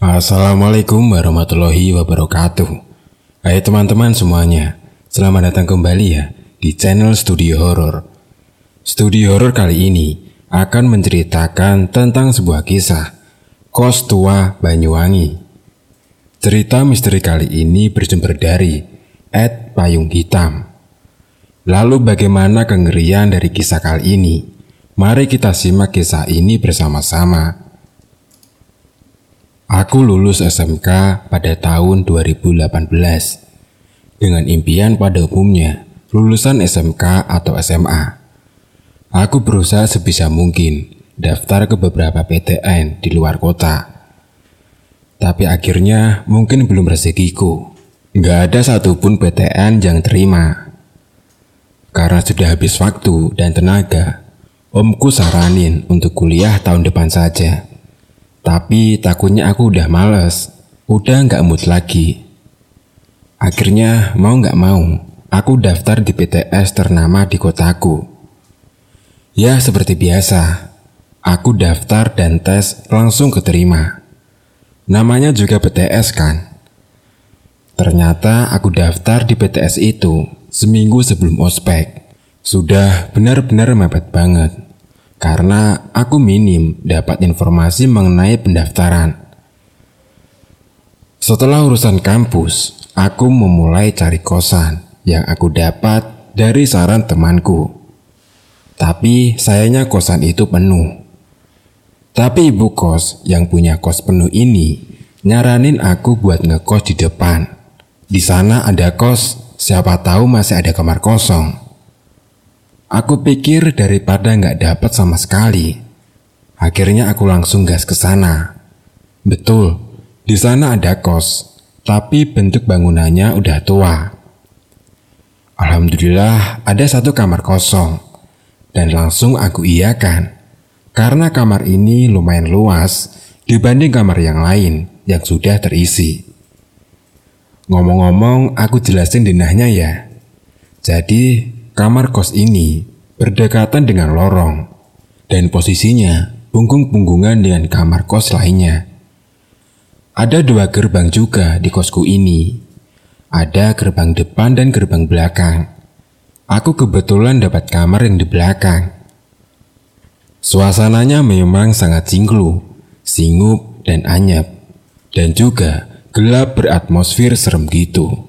Assalamualaikum warahmatullahi wabarakatuh. Hai teman-teman semuanya, selamat datang kembali ya di channel Studio Horor. Studio Horor kali ini akan menceritakan tentang sebuah kisah kos tua Banyuwangi. Cerita misteri kali ini bersumber dari Ed Payung Hitam. Lalu bagaimana kengerian dari kisah kali ini? Mari kita simak kisah ini bersama-sama. Aku lulus SMK pada tahun 2018 dengan impian pada umumnya lulusan SMK atau SMA. Aku berusaha sebisa mungkin daftar ke beberapa PTN di luar kota. Tapi akhirnya mungkin belum rezekiku. Gak ada satupun PTN yang terima. Karena sudah habis waktu dan tenaga, omku saranin untuk kuliah tahun depan saja. Tapi takutnya aku udah males, udah nggak mood lagi. Akhirnya mau nggak mau, aku daftar di PTS ternama di kotaku. Ya seperti biasa, aku daftar dan tes langsung keterima. Namanya juga PTS kan? Ternyata aku daftar di PTS itu seminggu sebelum ospek. Sudah benar-benar mepet banget karena aku minim dapat informasi mengenai pendaftaran. Setelah urusan kampus, aku memulai cari kosan yang aku dapat dari saran temanku. Tapi sayangnya kosan itu penuh. Tapi ibu kos yang punya kos penuh ini nyaranin aku buat ngekos di depan. Di sana ada kos, siapa tahu masih ada kamar kosong. Aku pikir daripada nggak dapat sama sekali. Akhirnya aku langsung gas ke sana. Betul, di sana ada kos, tapi bentuk bangunannya udah tua. Alhamdulillah ada satu kamar kosong, dan langsung aku iakan. Karena kamar ini lumayan luas dibanding kamar yang lain yang sudah terisi. Ngomong-ngomong, aku jelasin dinahnya ya. Jadi, Kamar kos ini berdekatan dengan lorong dan posisinya punggung-punggungan dengan kamar kos lainnya. Ada dua gerbang juga di kosku ini. Ada gerbang depan dan gerbang belakang. Aku kebetulan dapat kamar yang di belakang. Suasananya memang sangat cingklu, singup, dan anyep. Dan juga gelap beratmosfer serem gitu.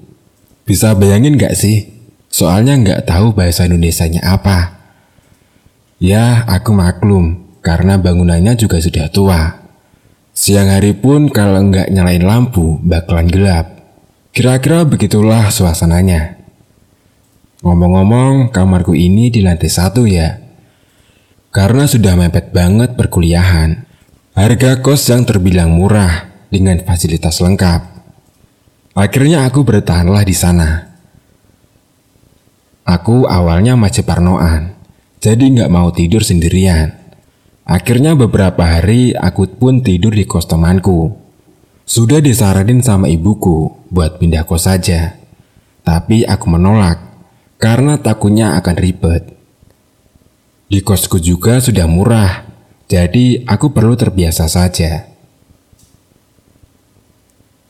Bisa bayangin gak sih Soalnya nggak tahu bahasa Indonesianya apa. Ya, aku maklum, karena bangunannya juga sudah tua. Siang hari pun kalau nggak nyalain lampu, bakalan gelap. Kira-kira begitulah suasananya. Ngomong-ngomong, kamarku ini di lantai satu ya. Karena sudah mepet banget perkuliahan. Harga kos yang terbilang murah dengan fasilitas lengkap. Akhirnya aku bertahanlah di sana. Aku awalnya masih parnoan, jadi nggak mau tidur sendirian. Akhirnya beberapa hari aku pun tidur di kos temanku. Sudah disaranin sama ibuku buat pindah kos saja. Tapi aku menolak karena takutnya akan ribet. Di kosku juga sudah murah, jadi aku perlu terbiasa saja.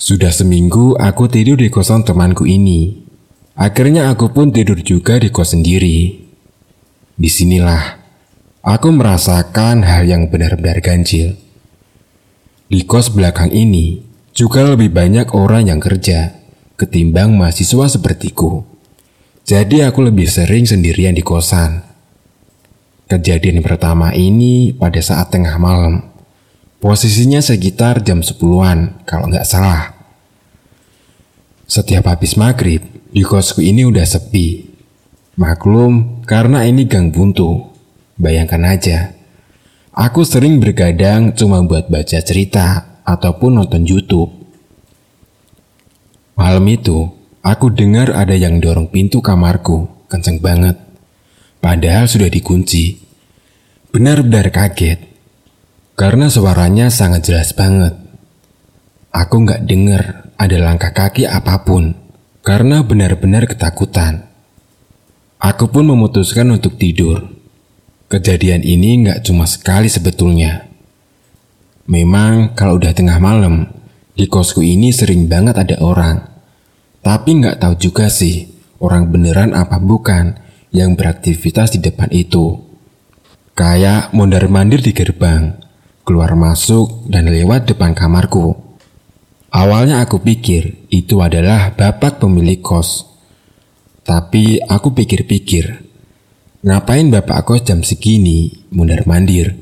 Sudah seminggu aku tidur di kosan temanku ini. Akhirnya aku pun tidur juga di kos sendiri. Di sinilah aku merasakan hal yang benar-benar ganjil. Di kos belakang ini juga lebih banyak orang yang kerja ketimbang mahasiswa sepertiku. Jadi aku lebih sering sendirian di kosan. Kejadian pertama ini pada saat tengah malam. Posisinya sekitar jam 10-an kalau nggak salah. Setiap habis maghrib, di kosku ini udah sepi. Maklum, karena ini gang buntu. Bayangkan aja, aku sering bergadang cuma buat baca cerita ataupun nonton YouTube. Malam itu, aku dengar ada yang dorong pintu kamarku, kenceng banget. Padahal sudah dikunci. Benar-benar kaget, karena suaranya sangat jelas banget. Aku nggak dengar ada langkah kaki apa pun karena benar-benar ketakutan. Aku pun memutuskan untuk tidur. Kejadian ini nggak cuma sekali sebetulnya. Memang kalau udah tengah malam, Di kosku ini sering banget ada orang. Tapi nggak tahu juga sih, orang beneran apa bukan yang beraktivitas di depan itu. Kayak mondar-mandir di gerbang, keluar masuk dan lewat depan kamarku. Awalnya aku pikir itu adalah bapak pemilik kos. Tapi aku pikir-pikir, ngapain bapak kos jam segini mondar-mandir?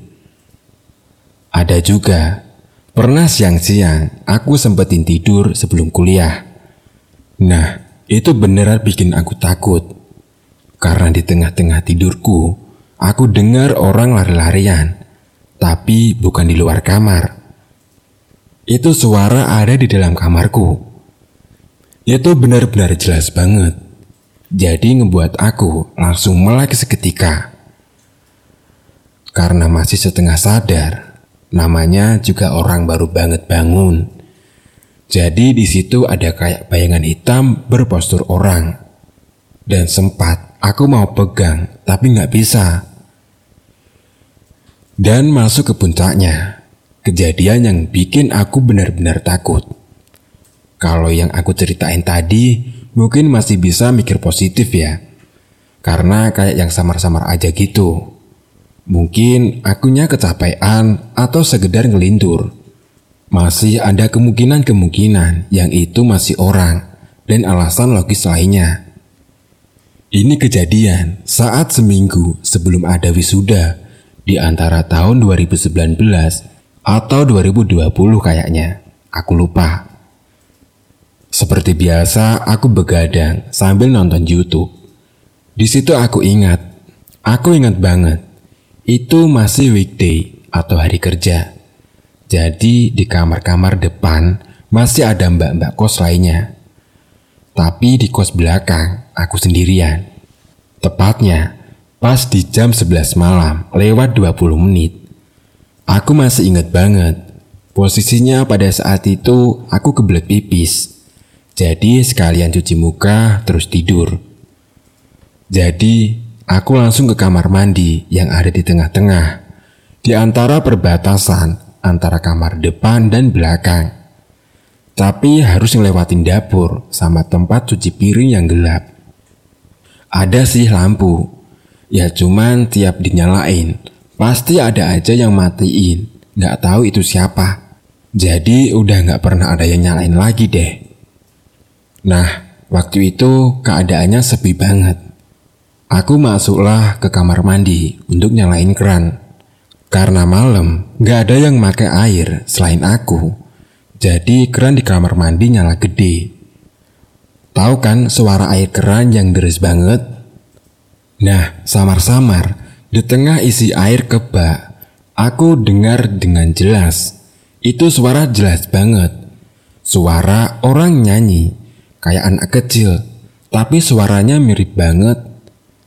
Ada juga Pernah siang-siang, aku sempetin tidur sebelum kuliah. Nah, itu beneran bikin aku takut. Karena di tengah-tengah tidurku, aku dengar orang lari-larian, tapi bukan di luar kamar. Itu suara ada di dalam kamarku. Itu benar-benar jelas banget. Jadi ngebuat aku langsung melek seketika. Karena masih setengah sadar, Namanya juga orang baru banget bangun. Jadi di situ ada kayak bayangan hitam berpostur orang. Dan sempat aku mau pegang, tapi nggak bisa. Dan masuk ke puncaknya, kejadian yang bikin aku benar-benar takut. Kalau yang aku ceritain tadi, mungkin masih bisa mikir positif ya. Karena kayak yang samar-samar aja gitu. Mungkin akunya kecapean atau sekedar ngelindur. Masih ada kemungkinan-kemungkinan yang itu masih orang dan alasan logis lainnya. Ini kejadian saat seminggu sebelum ada wisuda di antara tahun 2019 atau 2020 kayaknya. Aku lupa. Seperti biasa, aku begadang sambil nonton YouTube. Di situ aku ingat, aku ingat banget itu masih weekday atau hari kerja. Jadi di kamar-kamar depan masih ada mbak-mbak kos lainnya. Tapi di kos belakang aku sendirian. Tepatnya pas di jam 11 malam lewat 20 menit. Aku masih ingat banget. Posisinya pada saat itu aku kebelet pipis. Jadi sekalian cuci muka terus tidur. Jadi Aku langsung ke kamar mandi yang ada di tengah-tengah, di antara perbatasan antara kamar depan dan belakang. Tapi harus ngelewatin dapur sama tempat cuci piring yang gelap. Ada sih lampu, ya cuman tiap dinyalain, pasti ada aja yang matiin. Gak tahu itu siapa. Jadi udah gak pernah ada yang nyalain lagi deh. Nah, waktu itu keadaannya sepi banget. Aku masuklah ke kamar mandi untuk nyalain keran. Karena malam, gak ada yang pakai air selain aku. Jadi keran di kamar mandi nyala gede. Tahu kan suara air keran yang deras banget? Nah, samar-samar, di tengah isi air ke bak, aku dengar dengan jelas. Itu suara jelas banget. Suara orang nyanyi, kayak anak kecil. Tapi suaranya mirip banget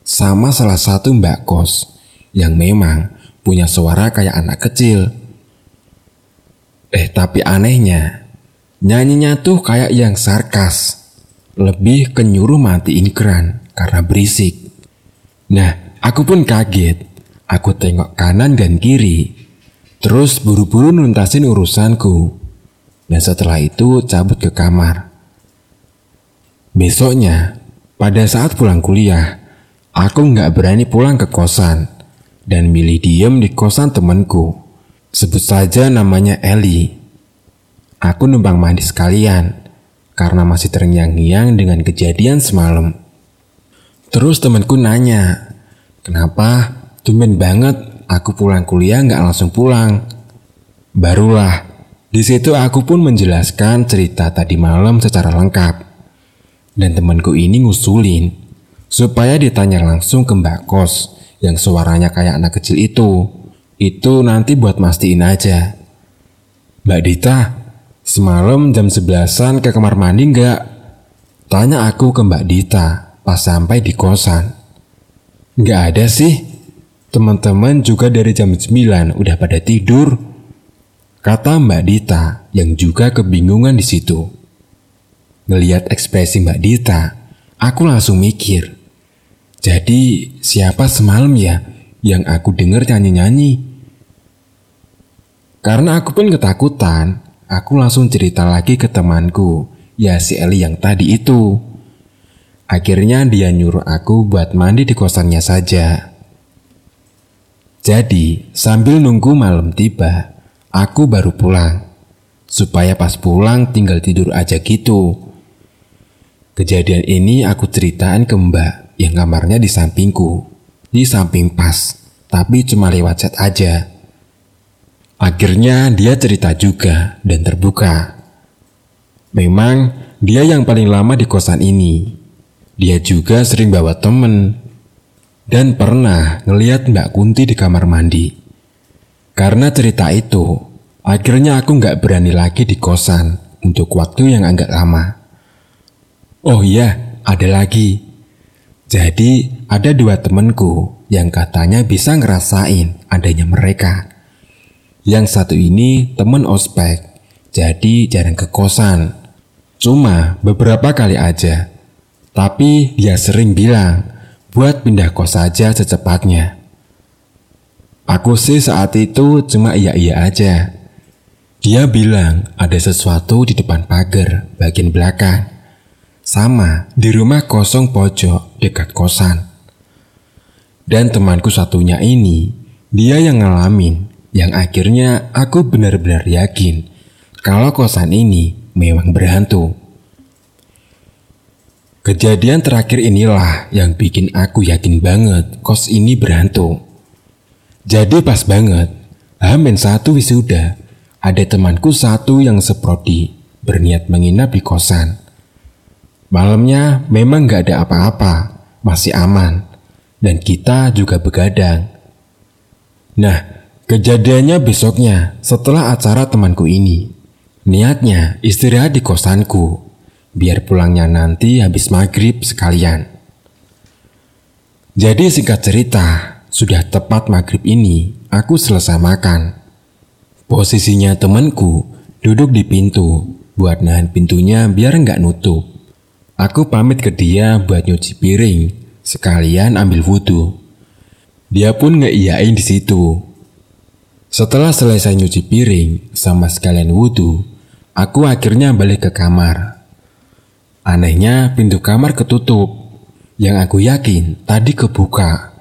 sama salah satu mbak kos yang memang punya suara kayak anak kecil. Eh tapi anehnya, nyanyinya tuh kayak yang sarkas. Lebih ke nyuruh matiin keran karena berisik. Nah, aku pun kaget. Aku tengok kanan dan kiri. Terus buru-buru nuntasin urusanku. Dan setelah itu cabut ke kamar. Besoknya, pada saat pulang kuliah, Aku nggak berani pulang ke kosan dan milih diem di kosan temanku. Sebut saja namanya Eli. Aku numpang mandi sekalian karena masih terngiang-ngiang dengan kejadian semalam. Terus temanku nanya, kenapa tumben banget aku pulang kuliah nggak langsung pulang? Barulah, di situ aku pun menjelaskan cerita tadi malam secara lengkap. Dan temanku ini ngusulin supaya ditanya langsung ke Mbak Kos yang suaranya kayak anak kecil itu. Itu nanti buat mastiin aja. Mbak Dita, semalam jam sebelasan ke kamar mandi nggak? Tanya aku ke Mbak Dita pas sampai di kosan. Nggak ada sih. Teman-teman juga dari jam 9 udah pada tidur. Kata Mbak Dita yang juga kebingungan di situ. Ngeliat ekspresi Mbak Dita, aku langsung mikir, jadi siapa semalam ya yang aku dengar nyanyi-nyanyi? Karena aku pun ketakutan, aku langsung cerita lagi ke temanku, ya si Eli yang tadi itu. Akhirnya dia nyuruh aku buat mandi di kosannya saja. Jadi, sambil nunggu malam tiba, aku baru pulang. Supaya pas pulang tinggal tidur aja gitu. Kejadian ini aku ceritain ke mbak yang kamarnya di sampingku. Di samping pas, tapi cuma lewat chat aja. Akhirnya dia cerita juga dan terbuka. Memang dia yang paling lama di kosan ini. Dia juga sering bawa temen dan pernah ngeliat Mbak Kunti di kamar mandi. Karena cerita itu, akhirnya aku nggak berani lagi di kosan untuk waktu yang agak lama. Oh iya, ada lagi. Jadi ada dua temenku yang katanya bisa ngerasain adanya mereka. Yang satu ini temen ospek, jadi jarang ke kosan. Cuma beberapa kali aja. Tapi dia sering bilang buat pindah kos saja secepatnya. Aku sih saat itu cuma iya-iya aja. Dia bilang ada sesuatu di depan pagar bagian belakang. Sama di rumah kosong pojok dekat kosan. Dan temanku satunya ini, dia yang ngalamin, yang akhirnya aku benar-benar yakin kalau kosan ini memang berhantu. Kejadian terakhir inilah yang bikin aku yakin banget kos ini berhantu. Jadi pas banget, Hamin satu wisuda, ada temanku satu yang seprodi berniat menginap di kosan. Malamnya memang gak ada apa-apa, masih aman, dan kita juga begadang. Nah, kejadiannya besoknya setelah acara temanku ini. Niatnya istirahat di kosanku biar pulangnya nanti habis maghrib sekalian. Jadi singkat cerita, sudah tepat maghrib ini, aku selesai makan. Posisinya temanku duduk di pintu, buat nahan pintunya biar nggak nutup. Aku pamit ke dia buat nyuci piring, sekalian ambil wudhu. Dia pun ngeiyain di situ. Setelah selesai nyuci piring sama sekalian wudhu, aku akhirnya balik ke kamar. Anehnya pintu kamar ketutup, yang aku yakin tadi kebuka.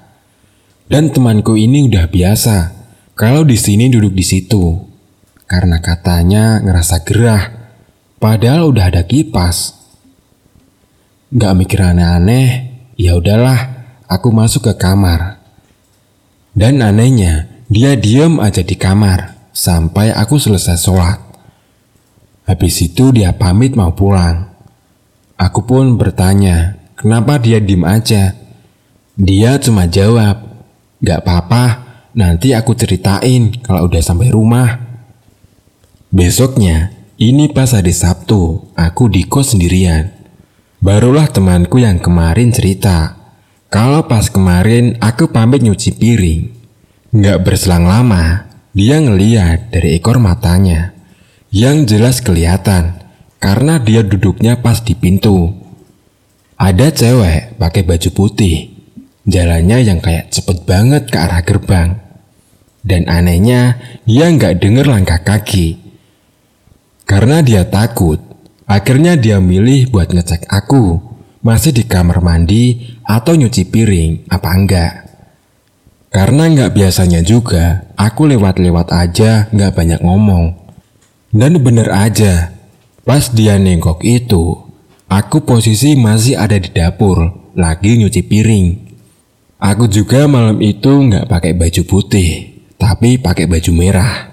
Dan temanku ini udah biasa kalau di sini duduk di situ. Karena katanya ngerasa gerah, padahal udah ada kipas. Gak mikir aneh-aneh, ya udahlah, aku masuk ke kamar. Dan anehnya, dia diem aja di kamar sampai aku selesai sholat. Habis itu dia pamit mau pulang. Aku pun bertanya, kenapa dia diem aja? Dia cuma jawab, gak apa-apa, nanti aku ceritain kalau udah sampai rumah. Besoknya, ini pas hari Sabtu, aku di kos sendirian. Barulah temanku yang kemarin cerita, kalau pas kemarin aku pamit nyuci piring. Gak berselang lama, dia ngeliat dari ekor matanya. Yang jelas kelihatan karena dia duduknya pas di pintu. Ada cewek pakai baju putih, jalannya yang kayak cepet banget ke arah gerbang. Dan anehnya, dia nggak denger langkah kaki. Karena dia takut, akhirnya dia milih buat ngecek aku masih di kamar mandi atau nyuci piring apa enggak. Karena nggak biasanya juga, aku lewat-lewat aja nggak banyak ngomong. Dan bener aja, Pas dia nengok itu, aku posisi masih ada di dapur, lagi nyuci piring. Aku juga malam itu nggak pakai baju putih, tapi pakai baju merah.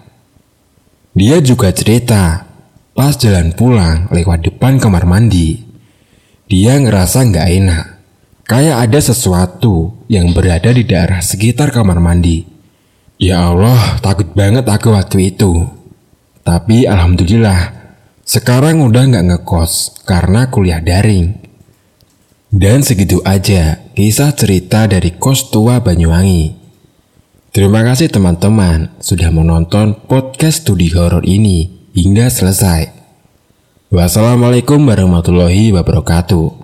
Dia juga cerita, pas jalan pulang lewat depan kamar mandi, dia ngerasa nggak enak, kayak ada sesuatu yang berada di daerah sekitar kamar mandi. Ya Allah, takut banget aku waktu itu. Tapi alhamdulillah, sekarang udah nggak ngekos karena kuliah daring. Dan segitu aja kisah cerita dari kos tua Banyuwangi. Terima kasih teman-teman sudah menonton podcast studi horor ini hingga selesai. Wassalamualaikum warahmatullahi wabarakatuh.